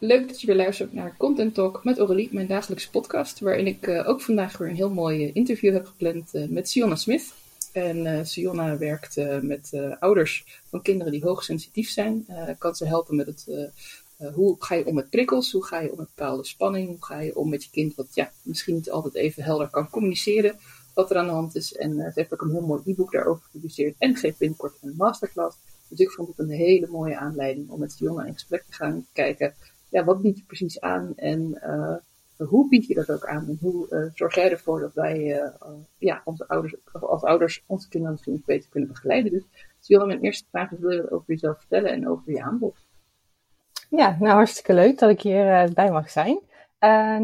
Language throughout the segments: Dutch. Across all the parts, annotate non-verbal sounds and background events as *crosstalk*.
leuk dat je weer luistert naar Content Talk met Aurélie, mijn dagelijkse podcast, waarin ik uh, ook vandaag weer een heel mooi uh, interview heb gepland uh, met Sionna Smith. En Sionna werkt met ouders van kinderen die hoogsensitief zijn. kan ze helpen met het, hoe ga je om met prikkels, hoe ga je om met bepaalde spanning, hoe ga je om met je kind wat ja, misschien niet altijd even helder kan communiceren wat er aan de hand is. En ze heeft ook een heel mooi e-book daarover gepubliceerd en geeft binnenkort een masterclass. Dus ik vond het een hele mooie aanleiding om met Sionna in gesprek te gaan kijken ja, wat bied je precies aan en uh, hoe bied je dat ook aan? En hoe uh, zorg jij ervoor dat wij uh, ja, onze ouders, als ouders onze kinderen misschien beter kunnen begeleiden? Dus Johan, mijn eerste vraag is, wil je wat over jezelf vertellen en over je aanbod? Ja, nou hartstikke leuk dat ik hier bij mag zijn.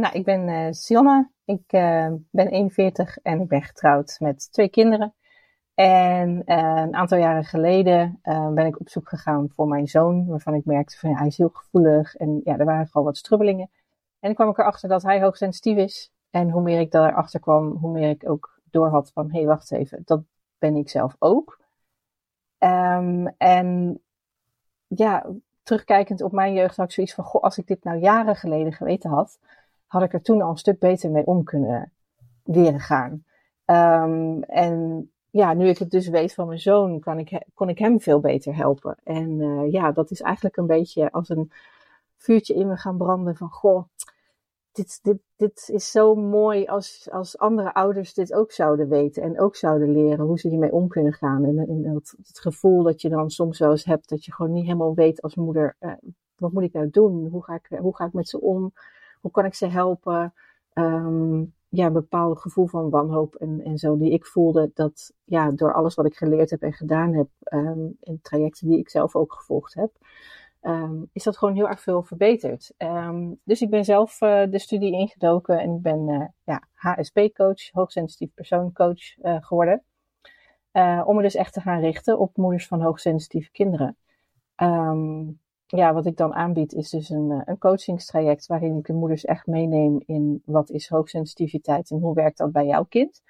nou, ik ben uh, ik ben 41 en ik ben getrouwd met twee kinderen. En uh, een aantal jaren geleden uh, ben ik op zoek gegaan voor mijn zoon, waarvan ik merkte van hij is heel gevoelig en ja, er waren gewoon wat strubbelingen. En kwam ik erachter dat hij hoogsensitief is. En hoe meer ik daarachter kwam, hoe meer ik ook doorhad van hé, hey, wacht even, dat ben ik zelf ook. Um, en ja, terugkijkend op mijn jeugd had ik zoiets van, goh, als ik dit nou jaren geleden geweten had, had ik er toen al een stuk beter mee om kunnen leren gaan. Um, en ja, nu ik het dus weet van mijn zoon, kan ik, kon ik hem veel beter helpen. En uh, ja, dat is eigenlijk een beetje als een vuurtje in me gaan branden van, goh, dit, dit, dit is zo mooi als, als andere ouders dit ook zouden weten en ook zouden leren hoe ze hiermee om kunnen gaan. En, en dat, het gevoel dat je dan soms wel eens hebt dat je gewoon niet helemaal weet als moeder, uh, wat moet ik nou doen? Hoe ga ik, hoe ga ik met ze om? Hoe kan ik ze helpen? Um, ja, een bepaald gevoel van wanhoop en, en zo die ik voelde. Dat ja, door alles wat ik geleerd heb en gedaan heb, um, in trajecten die ik zelf ook gevolgd heb, um, is dat gewoon heel erg veel verbeterd. Um, dus ik ben zelf uh, de studie ingedoken en ik ben uh, ja, HSP-coach, hoogsensitief persooncoach uh, geworden. om me dus echt te gaan richten op moeders van hoogsensitieve kinderen. Ja, wat ik dan aanbied is dus een, eh, een coachingstraject waarin ik de moeders echt meeneem in wat is hoogsensitiviteit en hoe werkt dat bij jouw kind.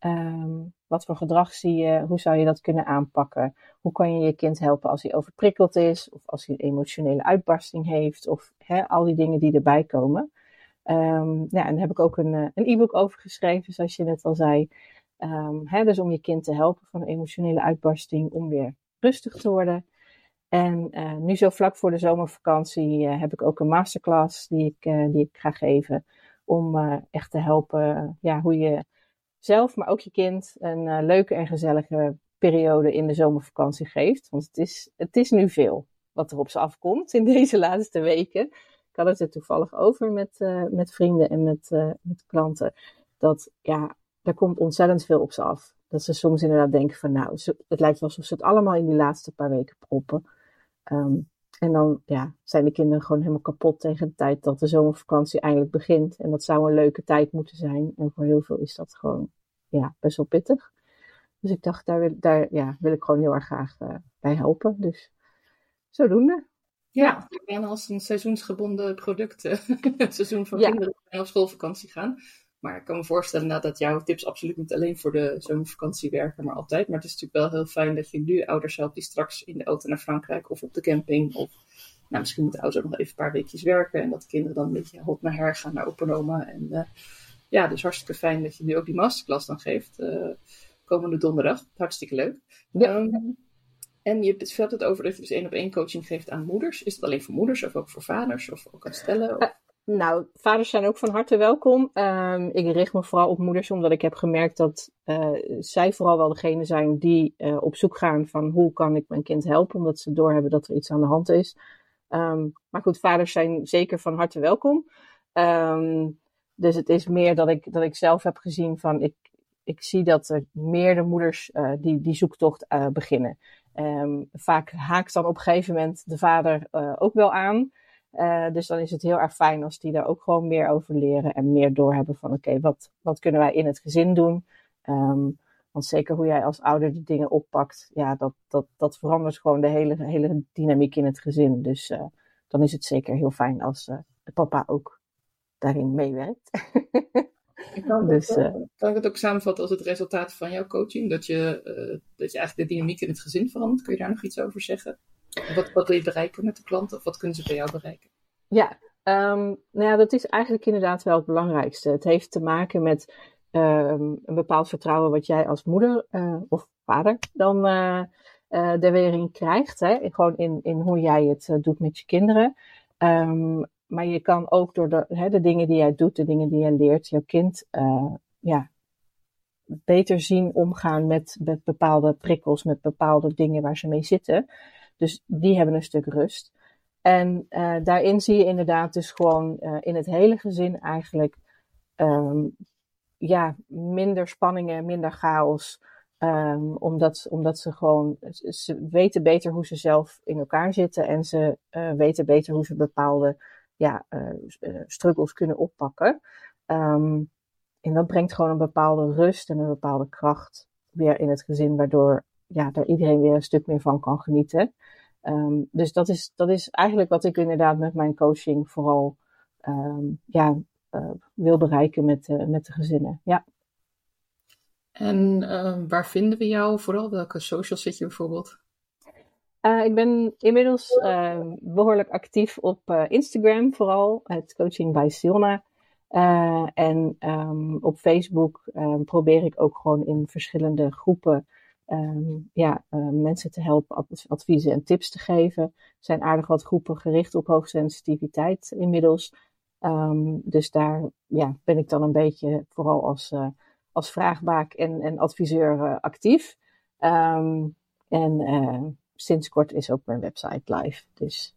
Um, wat voor gedrag zie je? Hoe zou je dat kunnen aanpakken? Hoe kan je je kind helpen als hij overprikkeld is of als hij een emotionele uitbarsting heeft of al die dingen die erbij komen. Um, ja, en daar heb ik ook een, eh, een e-book over geschreven, zoals je net al zei. Hè, dus om je kind te helpen van een emotionele uitbarsting, om weer rustig te worden. En uh, nu zo vlak voor de zomervakantie uh, heb ik ook een masterclass die ik, uh, die ik ga geven. Om echt te helpen ja, hoe je zelf, maar ook je kind een leuke en gezellige periode in de zomervakantie geeft. Want het is, het is nu veel wat er op ze afkomt in *laughs* deze laatste weken. Ik had het er toevallig over met, met vrienden en met, met klanten. Dat ja, er komt ontzettend veel op ze af. Dat ze soms inderdaad denken van nou, het lijkt wel alsof ze het allemaal in die laatste paar weken proppen. Um, en dan ja, zijn de kinderen gewoon helemaal kapot tegen de tijd dat de zomervakantie eindelijk begint. En dat zou een leuke tijd moeten zijn. En voor heel veel is dat gewoon ja, best wel pittig. Dus ik dacht, daar wil, daar, ja, wil ik gewoon heel erg graag uh, bij helpen. Dus zodoende. Ja, en als een seizoensgebonden product. *laughs* het seizoen van ja. kinderen die op schoolvakantie gaan. Maar ik kan me voorstellen nou, dat jouw tips absoluut niet alleen voor de zomervakantie werken, maar altijd. Maar het is natuurlijk wel heel fijn dat je nu ouders helpt die straks in de auto naar Frankrijk of op de camping. Of nou, misschien moeten ouders ook nog even een paar weekjes werken. En dat de kinderen dan een beetje hot naar her gaan naar openoma. En uh, ja, dus hartstikke fijn dat je nu ook die masterclass dan geeft. Uh, komende donderdag. Hartstikke leuk. Ja. Um, en je vertelt het over dat je dus één op één coaching geeft aan moeders. Is dat alleen voor moeders of ook voor vaders of ook aan stellen? Of? Nou, vaders zijn ook van harte welkom. Um, ik richt me vooral op moeders, omdat ik heb gemerkt dat uh, zij vooral wel degene zijn die uh, op zoek gaan van hoe kan ik mijn kind helpen, omdat ze doorhebben dat er iets aan de hand is. Um, maar goed, vaders zijn zeker van harte welkom. Um, dus het is meer dat ik, dat ik zelf heb gezien van ik, ik zie dat er meerdere moeders uh, die die zoektocht beginnen. vaak haakt dan op een gegeven moment de vader ook wel aan. Uh, dus dan is het heel erg fijn als die daar ook gewoon meer over leren en meer doorhebben van oké, okay, wat, wat kunnen wij in het gezin doen? Um, want zeker hoe jij als ouder de dingen oppakt, ja, dat, dat, dat verandert gewoon de hele, hele dynamiek in het gezin. Dus uh, dan is het zeker heel fijn als uh, de papa ook daarin meewerkt. *laughs* Ik kan, *laughs* dus, kan ik het ook samenvatten als het resultaat van jouw coaching? Dat je, dat je eigenlijk de dynamiek in het gezin verandert? Kun je daar nog iets over zeggen? Wat, wat wil je bereiken met de klanten of wat kunnen ze bij jou bereiken? Ja, um, nou ja, dat is eigenlijk inderdaad wel het belangrijkste. Het heeft te maken met um, een bepaald vertrouwen wat jij als moeder uh, of vader dan uh, uh, krijgt. Hè? Gewoon in, in hoe jij het doet met je kinderen. Um, maar je kan ook door de, hè, de dingen die jij doet, de dingen die jij leert, jouw kind ja, beter zien omgaan met, met bepaalde prikkels, met bepaalde dingen waar ze mee zitten. Dus die hebben een stuk rust. En uh, daarin zie je inderdaad dus gewoon uh, in het hele gezin eigenlijk um, ja, minder spanningen, minder chaos. Um, omdat, omdat ze gewoon, ze weten beter hoe ze zelf in elkaar zitten en ze uh, weten beter hoe ze bepaalde ja, struggles kunnen oppakken. Um, en dat brengt gewoon een bepaalde rust en een bepaalde kracht weer in het gezin, waardoor ja, daar iedereen weer een stuk meer van kan genieten. Um, dus dat is, dat is eigenlijk wat ik inderdaad met mijn coaching vooral um, ja, uh, wil bereiken met, uh, met de gezinnen. Ja. En uh, waar vinden we jou vooral? Welke socials zit je bijvoorbeeld? Uh, ik ben inmiddels behoorlijk actief op Instagram, vooral het coaching bij Silna. en um, op Facebook probeer ik ook gewoon in verschillende groepen um, ja, uh, mensen te helpen, adviezen en tips te geven. Er zijn aardig wat groepen gericht op hoogsensitiviteit inmiddels. Um, dus daar ja, ben ik dan een beetje vooral als, uh, als vraagbaak en, en adviseur uh, actief. En sinds kort is ook mijn website live. Dus,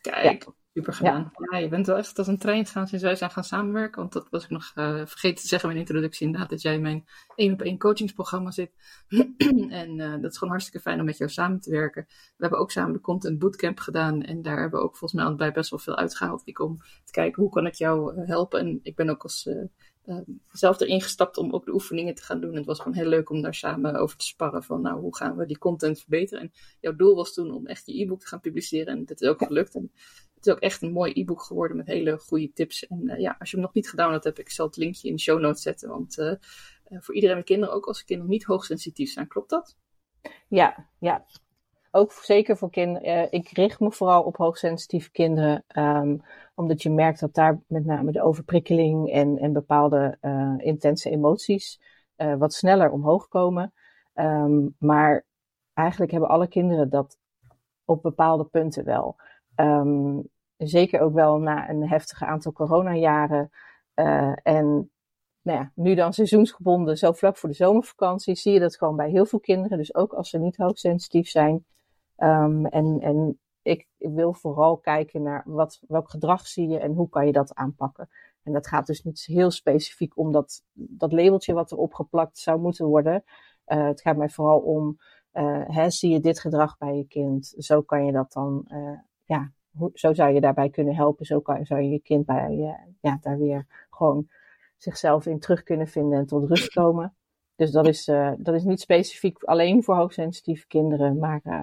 Kijk, ja. Super gedaan. Ja. ja. je bent wel echt als een trein gegaan sinds wij zijn gaan samenwerken. Want dat was ik nog uh, vergeten te zeggen in mijn introductie. Inderdaad, dat jij in mijn één op één coachingsprogramma zit. *clears throat* en uh, dat is gewoon hartstikke fijn om met jou samen te werken. We hebben ook samen de Content Bootcamp gedaan. En daar hebben we ook volgens mij allebei best wel veel uitgehaald. Ik om te kijken hoe kan ik jou eh, helpen. En ik ben ook als uh, zelf erin gestapt om ook de oefeningen te gaan doen. En het was gewoon heel leuk om daar samen over te sparren van nou, hoe gaan we die content verbeteren. En jouw doel was toen om echt je e-book te gaan publiceren. En dat is ook gelukt. En het is ook echt een mooi e-book geworden met hele goede tips. En uh, ja, als je hem nog niet gedownload hebt, ik zal het linkje in de show notes zetten. Want uh, voor iedereen met kinderen, ook als de kinderen niet hoogsensitief zijn, klopt dat? Ja, ja. Ook zeker voor kinderen. ik richt me vooral op hoogsensitieve kinderen. Um, omdat je merkt dat daar met name de overprikkeling en, en bepaalde intense emoties wat sneller omhoog komen. Um, maar eigenlijk hebben alle kinderen dat op bepaalde punten wel. Um, zeker ook wel na een heftige aantal coronajaren. Uh, en nou ja, nu dan seizoensgebonden, zo vlak voor de zomervakantie, zie je dat gewoon bij heel veel kinderen. Dus ook als ze niet hoogsensitief zijn. Um, en, en ik wil vooral kijken naar wat, welk gedrag zie je en hoe kan je dat aanpakken. En dat gaat dus niet heel specifiek om dat, dat labeltje wat er opgeplakt zou moeten worden. Uh, het gaat mij vooral om, uh, hè, zie je dit gedrag bij je kind? Zo kan je dat dan uh, ja, hoe, zo zou je daarbij kunnen helpen. Zo kan, zou je je kind bij, ja, daar weer gewoon zichzelf in terug kunnen vinden en tot rust komen. Dus dat is, uh, dat is niet specifiek alleen voor hoogsensitieve kinderen, maar uh,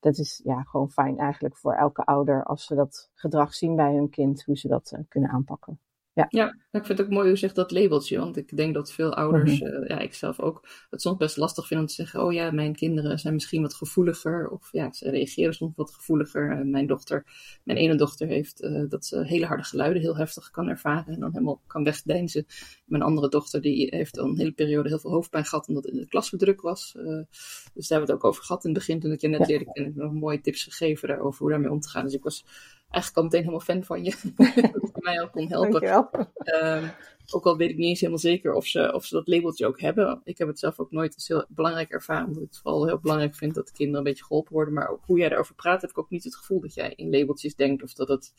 dat is ja, gewoon fijn eigenlijk voor elke ouder als ze dat gedrag zien bij hun kind, hoe ze dat kunnen aanpakken. Ja. ja, ik vind het ook mooi hoe je zegt dat labeltje. Want ik denk dat veel ouders, mm -hmm. uh, ja, ik zelf ook, het soms best lastig vinden om te zeggen: Oh ja, mijn kinderen zijn misschien wat gevoeliger. Of ja, ze reageren soms wat gevoeliger. Uh, mijn dochter, mijn ene dochter heeft uh, dat ze hele harde geluiden heel heftig kan ervaren. En dan helemaal kan wegdeinzen. Mijn andere dochter, die heeft al een hele periode heel veel hoofdpijn gehad. Omdat het in de klas druk was. dus daar hebben we het ook over gehad in het begin. Toen ik je net ja. leerde heb ik nog mooie tips gegeven daarover hoe daarmee om te gaan. Dus ik was eigenlijk al meteen helemaal fan van je. *laughs* dat je mij ook kon helpen. Um, ook al weet ik niet eens helemaal zeker of ze, of ze dat labeltje ook hebben. Ik heb het zelf ook nooit als heel belangrijk ervaren. Omdat ik het vooral heel belangrijk vind dat de kinderen een beetje geholpen worden. Maar ook hoe jij daarover praat, heb ik ook niet het gevoel dat jij in labeltjes denkt. Of dat het.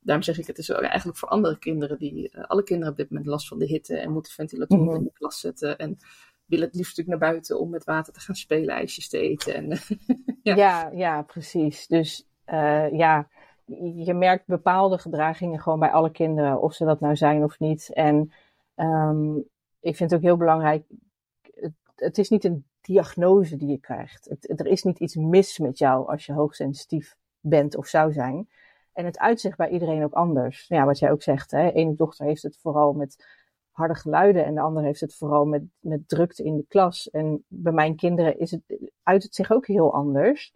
Daarom zeg ik, het is eigenlijk voor andere kinderen die. Uh, alle kinderen op dit moment last van de hitte en moeten ventilatoren mm -hmm. in de klas zetten. En willen het liefst natuurlijk naar buiten om met water te gaan spelen, ijsjes te eten. En, *laughs* ja. ja. Ja, precies. Dus uh, ja je merkt bepaalde gedragingen gewoon bij alle kinderen, of ze dat nou zijn of niet. En um, ik vind het ook heel belangrijk, het, het, is niet een diagnose die je krijgt. Er is niet iets mis met jou als je hoogsensitief bent of zou zijn. En het uitzicht bij iedereen ook anders. Ja, wat jij ook zegt, hè, ene dochter heeft het vooral met harde geluiden en de andere heeft het vooral met, met drukte in de klas. En bij mijn kinderen is het, uit het zich ook heel anders.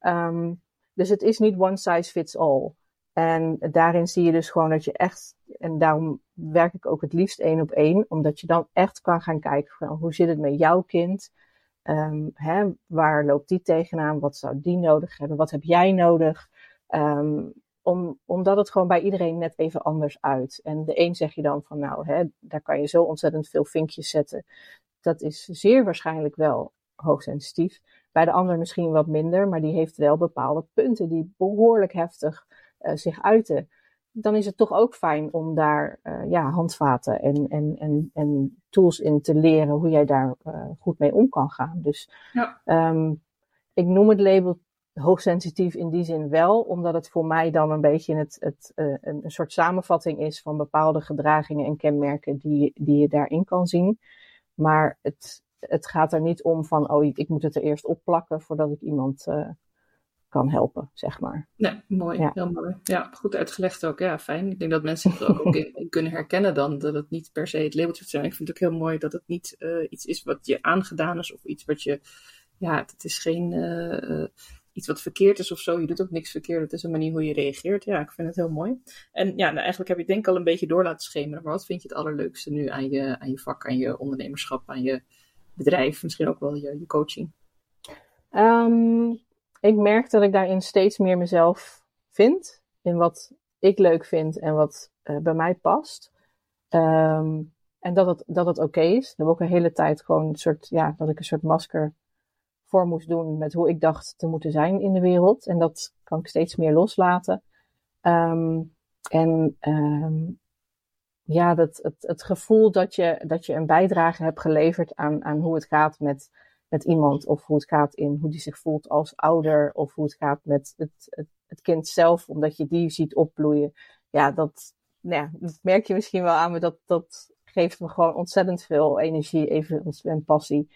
Um, dus het is niet one size fits all. En daarin zie je dus gewoon dat je echt, en daarom werk ik ook het liefst één op één, omdat je dan echt kan gaan kijken van hoe zit het met jouw kind? Um, hè, waar loopt die tegenaan? Wat zou die nodig hebben? Wat heb jij nodig? Um, om, omdat het gewoon bij iedereen net even anders uit. En de een zeg je dan van nou, hè, daar kan je zo ontzettend veel vinkjes zetten. Dat is zeer waarschijnlijk wel hoogsensitief. Bij de ander misschien wat minder, maar die heeft wel bepaalde punten die behoorlijk heftig uh, zich uiten. Dan is het toch ook fijn om daar uh, ja, handvaten en, en, en, en tools in te leren hoe jij daar uh, goed mee om kan gaan. Dus ja. um, ik noem het label hoogsensitief in die zin wel, omdat het voor mij dan een beetje het, het, uh, een, een, soort samenvatting is van bepaalde gedragingen en kenmerken die, die je daarin kan zien. Maar het, het gaat er niet om van, oh, ik moet het er eerst opplakken voordat ik iemand uh, kan helpen, zeg maar. Nee, mooi, ja. heel mooi. Ja, goed uitgelegd ook. Ja, fijn. Ik denk dat mensen er ook, ook *laughs* in, kunnen herkennen dan, dat het niet per se het labeltje zijn. Ik vind het ook heel mooi dat het niet uh, iets is wat je aangedaan is of iets wat je, ja, het is geen iets wat verkeerd is of zo. Je doet ook niks verkeerd. Het is een manier hoe je reageert. Ja, ik vind het heel mooi. En ja, nou, eigenlijk heb je het denk ik al een beetje door laten schemeren. Maar wat vind je het allerleukste nu aan je, aan je vak, aan je ondernemerschap, aan je bedrijf? Misschien ook wel je, je coaching? Um, ik merk dat ik daarin steeds meer mezelf vind. In wat ik leuk vind en wat uh, bij mij past. Um, en dat het, dat het oké is. Dat ook een hele tijd gewoon een soort, ja, dat ik een soort masker voor moest doen met hoe ik dacht te moeten zijn in de wereld. En dat kan ik steeds meer loslaten. Um, en ja, dat, het, het gevoel dat je, dat je een bijdrage hebt geleverd aan, aan hoe het gaat met, met iemand. Of hoe het gaat in hoe die zich voelt als ouder. Of hoe het gaat met het, het, het kind zelf, omdat je die ziet opbloeien. Ja, dat, nou ja, dat merk je misschien wel aan me. Dat, dat geeft me gewoon ontzettend veel energie even, en passie.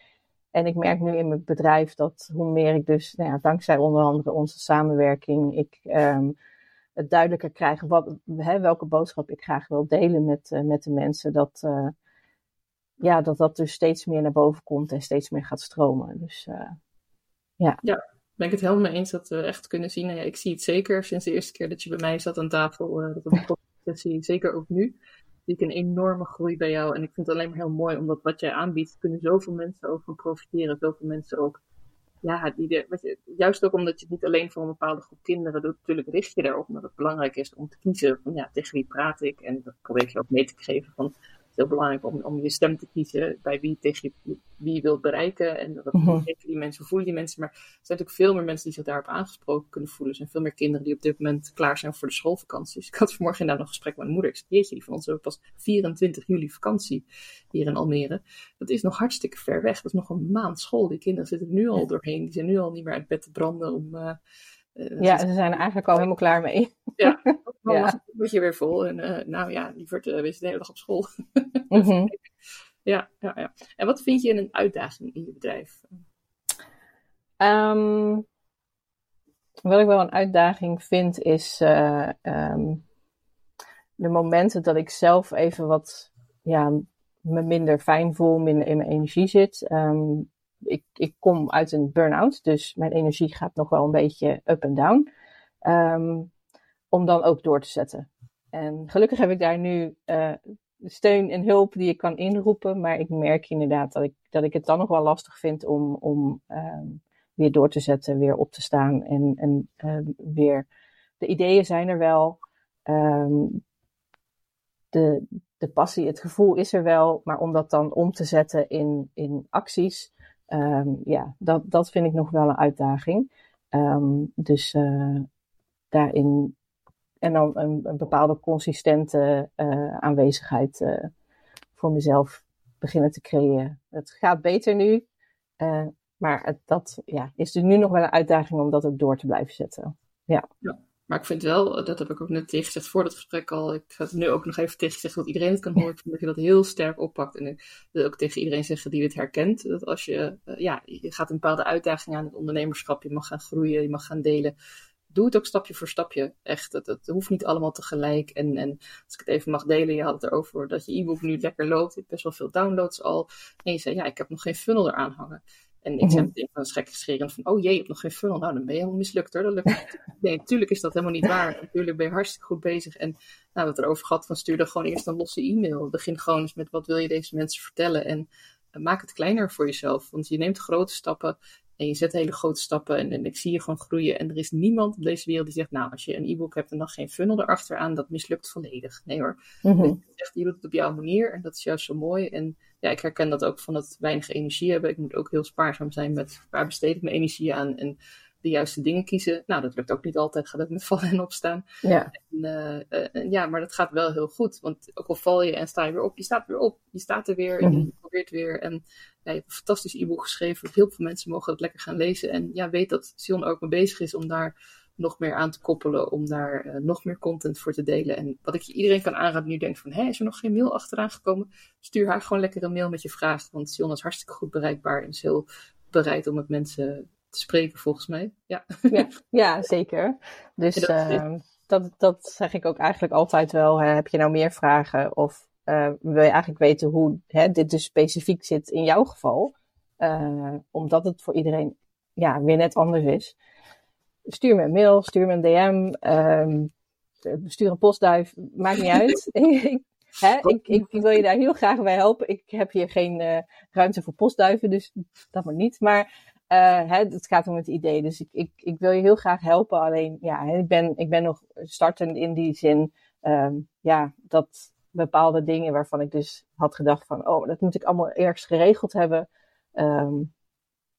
En ik merk nu in mijn bedrijf dat hoe meer ik dus, nou ja, dankzij onder andere onze samenwerking, ik um, het duidelijker krijg wat, hè, welke boodschap ik graag wil delen met, uh, met de mensen, dat, uh, ja, dat dat dus steeds meer naar boven komt en steeds meer gaat stromen. Dus uh, ja. Ja, ben ik het helemaal mee eens dat we echt kunnen zien. Nou ja, ik zie het zeker sinds de eerste keer dat je bij mij zat aan tafel, dat op *laughs* de zeker ook nu zie ik een enorme groei bij jou. En ik vind het alleen maar heel mooi, omdat wat jij aanbiedt, kunnen zoveel mensen ook van profiteren. Zoveel mensen ook, ja, die de, je, juist ook omdat je het niet alleen voor een bepaalde groep kinderen doet. Natuurlijk richt je daarop, omdat het belangrijk is om te kiezen van, ja, tegen wie praat ik. En dat probeer je ook mee te geven van, heel belangrijk om, om je stem te kiezen bij wie tegen je, wie je wilt bereiken. En dat mm die mensen, voelen die mensen. Maar er zijn natuurlijk veel meer mensen die zich daarop aangesproken kunnen voelen. Er zijn veel meer kinderen die op dit moment klaar zijn voor de schoolvakanties. Ik had vanmorgen inderdaad nog een gesprek met mijn moeder. Ik zei, jeetje, die van ons hebben pas 24 juli vakantie hier in Almere. Dat is nog hartstikke ver weg. Dat is nog een maand school. Die kinderen zitten nu al doorheen. Die zijn nu al niet meer uit bed te branden om... Uh, ja, ze zijn er eigenlijk al helemaal klaar mee. Ja, *laughs* dan ja. word je weer vol. En uh, nou ja, liever uh, wees de hele dag op school. *laughs* mm -hmm. ja, ja, ja. En wat vind je een uitdaging in je bedrijf? Um, wat ik wel een uitdaging vind is uh, um, de momenten dat ik zelf even wat ja, me minder fijn voel, minder in mijn energie zit. Um, ik, ik kom uit een burn-out, dus mijn energie gaat nog wel een beetje up en down. Um, om dan ook door te zetten. En gelukkig heb ik daar nu uh, steun en hulp die ik kan inroepen. Maar ik merk inderdaad dat ik, dat ik het dan nog wel lastig vind om, om um, weer door te zetten, weer op te staan. En, en um, weer. De ideeën zijn er wel. De, de passie, het gevoel is er wel. Maar om dat dan om te zetten in, in acties. Ja, dat, dat vind ik nog wel een uitdaging. dus uh, daarin en dan een, bepaalde consistente uh, aanwezigheid uh, voor mezelf beginnen te creëren. Het gaat beter nu, maar dat ja, is dus nu nog wel een uitdaging om dat ook door te blijven zetten. Ja. ja. Maar ik vind wel, dat heb ik ook net tegen gezegd voor het gesprek al. Ik ga het nu ook nog even tegen zeggen dat iedereen het kan horen. Ik vind dat je dat heel sterk oppakt. En ik wil ook tegen iedereen zeggen die dit herkent. Dat als je, ja, je gaat een bepaalde uitdaging aan het ondernemerschap. Je mag gaan groeien, je mag gaan delen doe het ook stapje voor stapje. Echt, het, het hoeft niet allemaal tegelijk. En, en als ik het even mag delen, je had het erover dat je e-book nu lekker loopt. Je hebt best wel veel downloads al. En je zei, ja, ik heb nog geen funnel eraan hangen. En ik zei meteen van schrikscherend van, oh jee, je hebt nog geen funnel. Nou, dan ben je helemaal mislukt hoor. Dat lukt *laughs* nee, natuurlijk is dat helemaal niet waar. Natuurlijk ben je hartstikke goed bezig. En nou, het erover gehad van stuur dan gewoon eerst een losse e-mail. Begin gewoon eens met wat wil je deze mensen vertellen. En uh, maak het kleiner voor jezelf. Want je neemt grote stappen en je zet hele grote stappen. En, en, ik zie je gewoon groeien. En er is niemand op deze wereld die zegt, nou, als je een e-book hebt en dan geen funnel erachteraan, dat mislukt volledig. Nee hoor. Mm -hmm. je, je doet het op jouw manier en dat is juist zo mooi. En ja, ik herken dat ook van het weinig energie hebben. Ik moet ook heel spaarzaam zijn met waar besteed ik mijn energie aan en de juiste dingen kiezen. Nou, dat lukt ook niet altijd, gaat ook met vallen en opstaan. Ja. En, uh, ja, maar dat gaat wel heel goed. Want ook al val je en sta je weer op, je staat weer op. Je staat er weer en je probeert weer. En ja, je hebt een fantastisch e-book geschreven. Heel veel mensen mogen het lekker gaan lezen. En ja, weet dat Sion ook mee bezig is om daar nog meer aan te koppelen, om daar uh, nog meer content voor te delen. En wat ik je iedereen kan aanraden nu denkt van, hé, is er nog geen mail achteraan gekomen? Stuur haar gewoon lekker een mail met je vraag, want Sion is hartstikke goed bereikbaar en is heel bereid om met mensen te spreken, volgens mij. Ja, *laughs* ja, ja zeker. Dus dat, uh, dat, dat, zeg ik ook eigenlijk altijd wel. Hè. Heb je nou meer vragen of uh, wil je eigenlijk weten hoe hè, dit dus specifiek zit in jouw geval? omdat het voor iedereen ja, weer net anders is stuur me een mail, stuur me een DM, um, stuur een postduif, maakt niet uit. *laughs* Hè, ik, ik, ik, wil je daar heel graag bij helpen. Ik heb hier geen uh, ruimte voor postduiven, dus dat maar niet. Maar uh, hè, het gaat om het idee. Dus ik, ik, ik wil je heel graag helpen. Alleen, ja, ik ben, ik ben nog startend in die zin. Um, ja, dat bepaalde dingen waarvan ik dus had gedacht van, oh, dat moet ik allemaal ergens geregeld hebben. Um,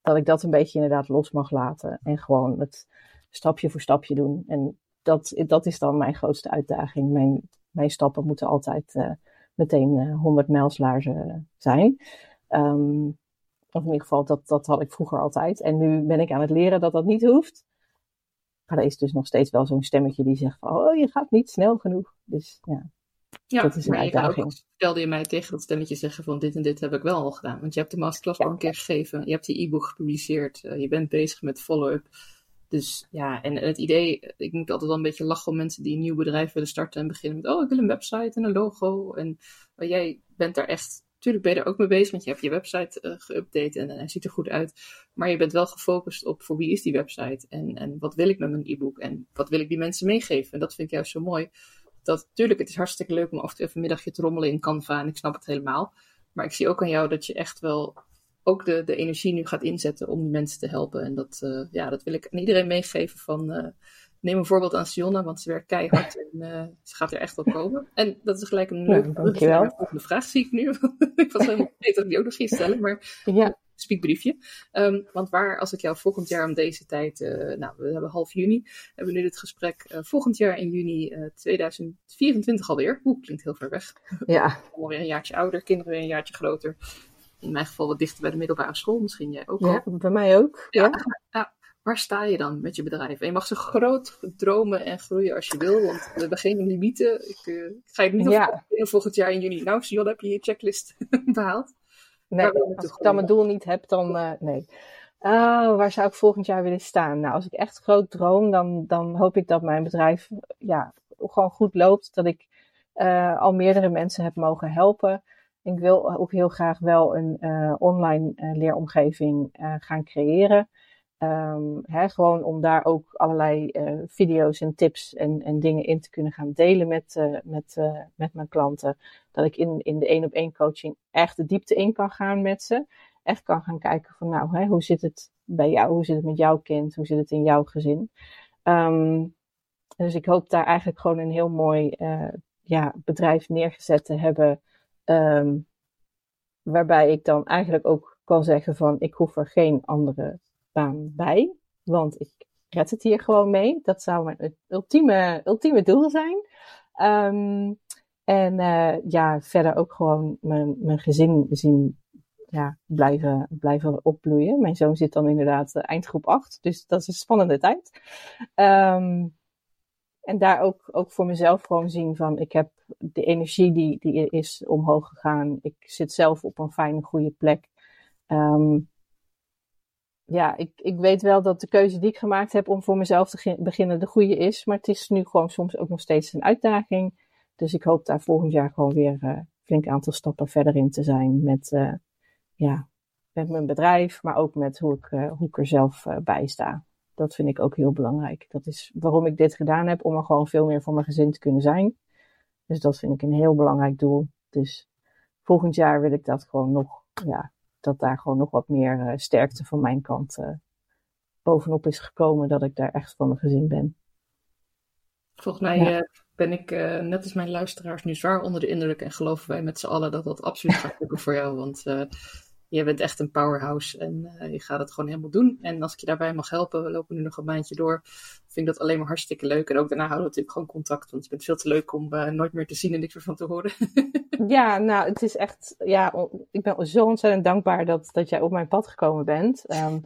dat ik dat een beetje inderdaad los mag laten. En gewoon het, stapje voor stapje doen. En dat, dat is dan mijn grootste uitdaging. Mijn, mijn stappen moeten altijd uh, meteen uh, 100 mijlslaarzen zijn. Um, of in ieder geval, dat, dat had ik vroeger altijd. En nu ben ik aan het leren dat dat niet hoeft. Maar er is dus nog steeds wel zo'n stemmetje die zegt van, oh, je gaat niet snel genoeg. Dus ja, ja, dat is een uitdaging. Ook, stelde je mij tegen dat stemmetje zeggen van dit en dit heb ik wel al gedaan. Want je hebt de masterclass al een keer gegeven. Je hebt die e-book gepubliceerd. Uh, je bent bezig met follow-up. Dus ja, en het idee, ik moet altijd wel een beetje lachen om mensen die een nieuw bedrijf willen starten en beginnen met, oh, ik wil een website en een logo. En maar jij bent daar echt, natuurlijk ben je er ook mee bezig, want je hebt je website uh, geüpdate en hij ziet er goed uit. Maar je bent wel gefocust op voor wie is die website en, en wat wil ik met mijn e-book en wat wil ik die mensen meegeven. En dat vind ik juist zo mooi. Dat natuurlijk, het is hartstikke leuk om af en toe een middagje te rommelen in Canva en ik snap het helemaal. Maar ik zie ook aan jou dat je echt wel ook de, de energie nu gaat inzetten om die mensen te helpen. En dat, uh, ja, dat wil ik aan iedereen meegeven van... Neem een voorbeeld aan Sionna, want ze werkt keihard en uh, ze gaat er echt wel komen. En dat is gelijk een leuke dankjewel. *laughs* volgende vraag, zie ik nu. *laughs* ik was helemaal vergeten dat ik die ook nog ging stellen, maar ja. spiekbriefje. Um, want waar, als ik jou volgend jaar om deze tijd, nou, we hebben half juni, hebben we nu dit gesprek volgend jaar in juni 2024 alweer. Oeh, klinkt heel ver weg. Ja. *laughs* Alweer een jaartje ouder, kinderen weer een jaartje groter in mijn geval wat dichter bij de middelbare school, misschien jij ook Ja, bij mij ook. Ja. ja. Waar sta je dan met je bedrijf? En je mag zo groot dromen en groeien als je wil, want we hebben geen limieten. Ik, uh, ik ga je niet ja. volgend jaar in juni. Nou, Sion, heb je je checklist *laughs* behaald? Nee, als ik dan mijn doel niet heb, dan uh, nee. Uh, waar zou ik volgend jaar willen staan? Nou, als ik echt groot droom, dan, dan hoop ik dat mijn bedrijf ja, gewoon goed loopt. Dat ik uh, al meerdere mensen heb mogen helpen. Ik wil ook heel graag wel een online leeromgeving gaan creëren. Hè, gewoon om daar ook allerlei video's en tips en, en dingen in te kunnen gaan delen met, met, met mijn klanten. Dat ik in, in de één op één coaching echt de diepte in kan gaan met ze. Echt kan gaan kijken van nou, hoe zit het bij jou? Hoe zit het met jouw kind? Hoe zit het in jouw gezin? Um, dus ik hoop daar eigenlijk gewoon een heel mooi ja, bedrijf neergezet te hebben Um, waarbij ik dan eigenlijk ook kan zeggen van ik hoef er geen andere baan bij. Want ik red het hier gewoon mee. Dat zou mijn ultieme, ultieme doel zijn. Um, en uh, ja, verder ook gewoon mijn, mijn gezin zien ja, blijven, blijven opbloeien. Mijn zoon zit dan inderdaad uh, eindgroep 8, dus dat is een spannende tijd. Um, en daar ook, ook voor mezelf gewoon zien van, ik heb de energie die, die is omhoog gegaan. Ik zit zelf op een fijne, goede plek. Um, ja, ik, ik weet wel dat de keuze die ik gemaakt heb om voor mezelf te beginnen de goede is. Maar het is nu gewoon soms ook nog steeds een uitdaging. Dus ik hoop daar volgend jaar gewoon weer uh, flink aantal stappen verder in te zijn met, uh, ja, met mijn bedrijf, maar ook met hoe ik, hoe ik er zelf bij sta. Dat vind ik ook heel belangrijk. Dat is waarom ik dit gedaan heb, om er gewoon veel meer voor mijn gezin te kunnen zijn. Dus dat vind ik een heel belangrijk doel. Dus volgend jaar wil ik dat gewoon nog, ja, dat daar gewoon nog wat meer sterkte van mijn kant bovenop is gekomen. Dat ik daar echt voor mijn gezin ben. Volgens mij ben ik, net als mijn luisteraars, nu zwaar onder de indruk. En geloven wij met z'n allen dat dat absoluut gaat lukken voor jou. Want je bent echt een powerhouse en uh, je gaat het gewoon helemaal doen. En als ik je daarbij mag helpen, we lopen nu nog een maandje door. Vind ik dat alleen maar hartstikke leuk. En ook daarna houden we natuurlijk gewoon contact. Want je bent veel te leuk om nooit meer te zien en niks meer van te horen. *laughs* ja, nou, het is echt, ja, ik ben zo ontzettend dankbaar dat, dat jij op mijn pad gekomen bent. Um,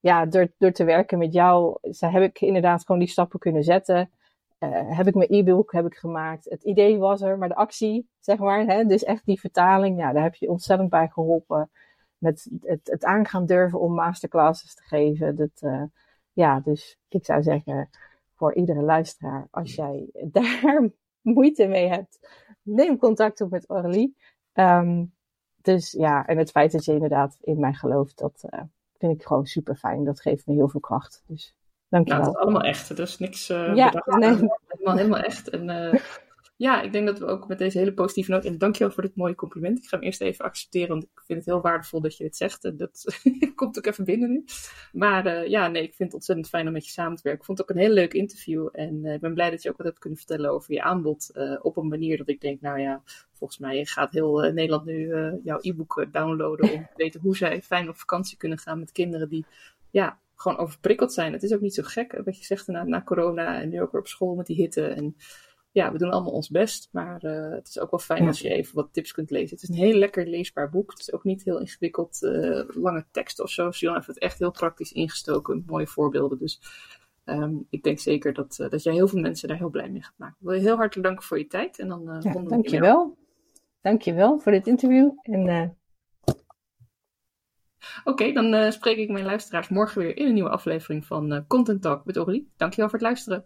ja, door, door te werken met jou heb ik inderdaad gewoon die stappen kunnen zetten. Uh, heb ik mijn e-book heb ik gemaakt. Het idee was er, maar de actie, zeg maar. Hè, dus echt die vertaling, ja, daar heb je ontzettend bij geholpen. Met het, het aangaan durven om masterclasses te geven. Dat, uh, ja, dus ik zou zeggen, voor iedere luisteraar, als jij *laughs* daar moeite mee hebt, neem contact op met Orly. Um, dus ja, en het feit dat je inderdaad in mij gelooft, dat uh, vind ik gewoon super fijn. Dat geeft me heel veel kracht. Dus Dankjewel. Nou, het is allemaal echt. Er is niks uh, ja, nee. helemaal, helemaal echt. En uh, ja, ik denk dat we ook met deze hele positieve noot... En dankjewel voor dit mooie compliment. Ik ga hem eerst even accepteren, want ik vind het heel waardevol dat je dit zegt. En dat *laughs* komt ook even binnen nu. Maar uh, ja, nee, ik vind het ontzettend fijn om met je samen te werken. Ik vond het ook een heel leuk interview. En ik ben blij dat je ook wat hebt kunnen vertellen over je aanbod. op een manier dat ik denk, nou ja, volgens mij gaat heel Nederland nu jouw e-book downloaden... om te weten hoe zij fijn op vakantie kunnen gaan met kinderen die... Ja, gewoon overprikkeld zijn. Het is ook niet zo gek, wat je zegt na, na corona en nu ook weer op school met die hitte. En ja, we doen allemaal ons best, maar uh, het is ook wel fijn als je even wat tips kunt lezen. Het is een heel lekker leesbaar boek. Het is ook niet heel ingewikkeld, uh, lange tekst of zo. Sion heeft het echt heel praktisch ingestoken, mooie voorbeelden. Dus um, ik denk zeker dat, uh, dat jij heel veel mensen daar heel blij mee gaat maken. Ik wil je heel hartelijk danken voor je tijd. En dan, ja, dankjewel. Dankjewel voor dit interview. En Oké, dan uh, spreek ik mijn luisteraars morgen weer in een nieuwe aflevering van uh, Content Talk met Aurélie. Dankjewel voor het luisteren.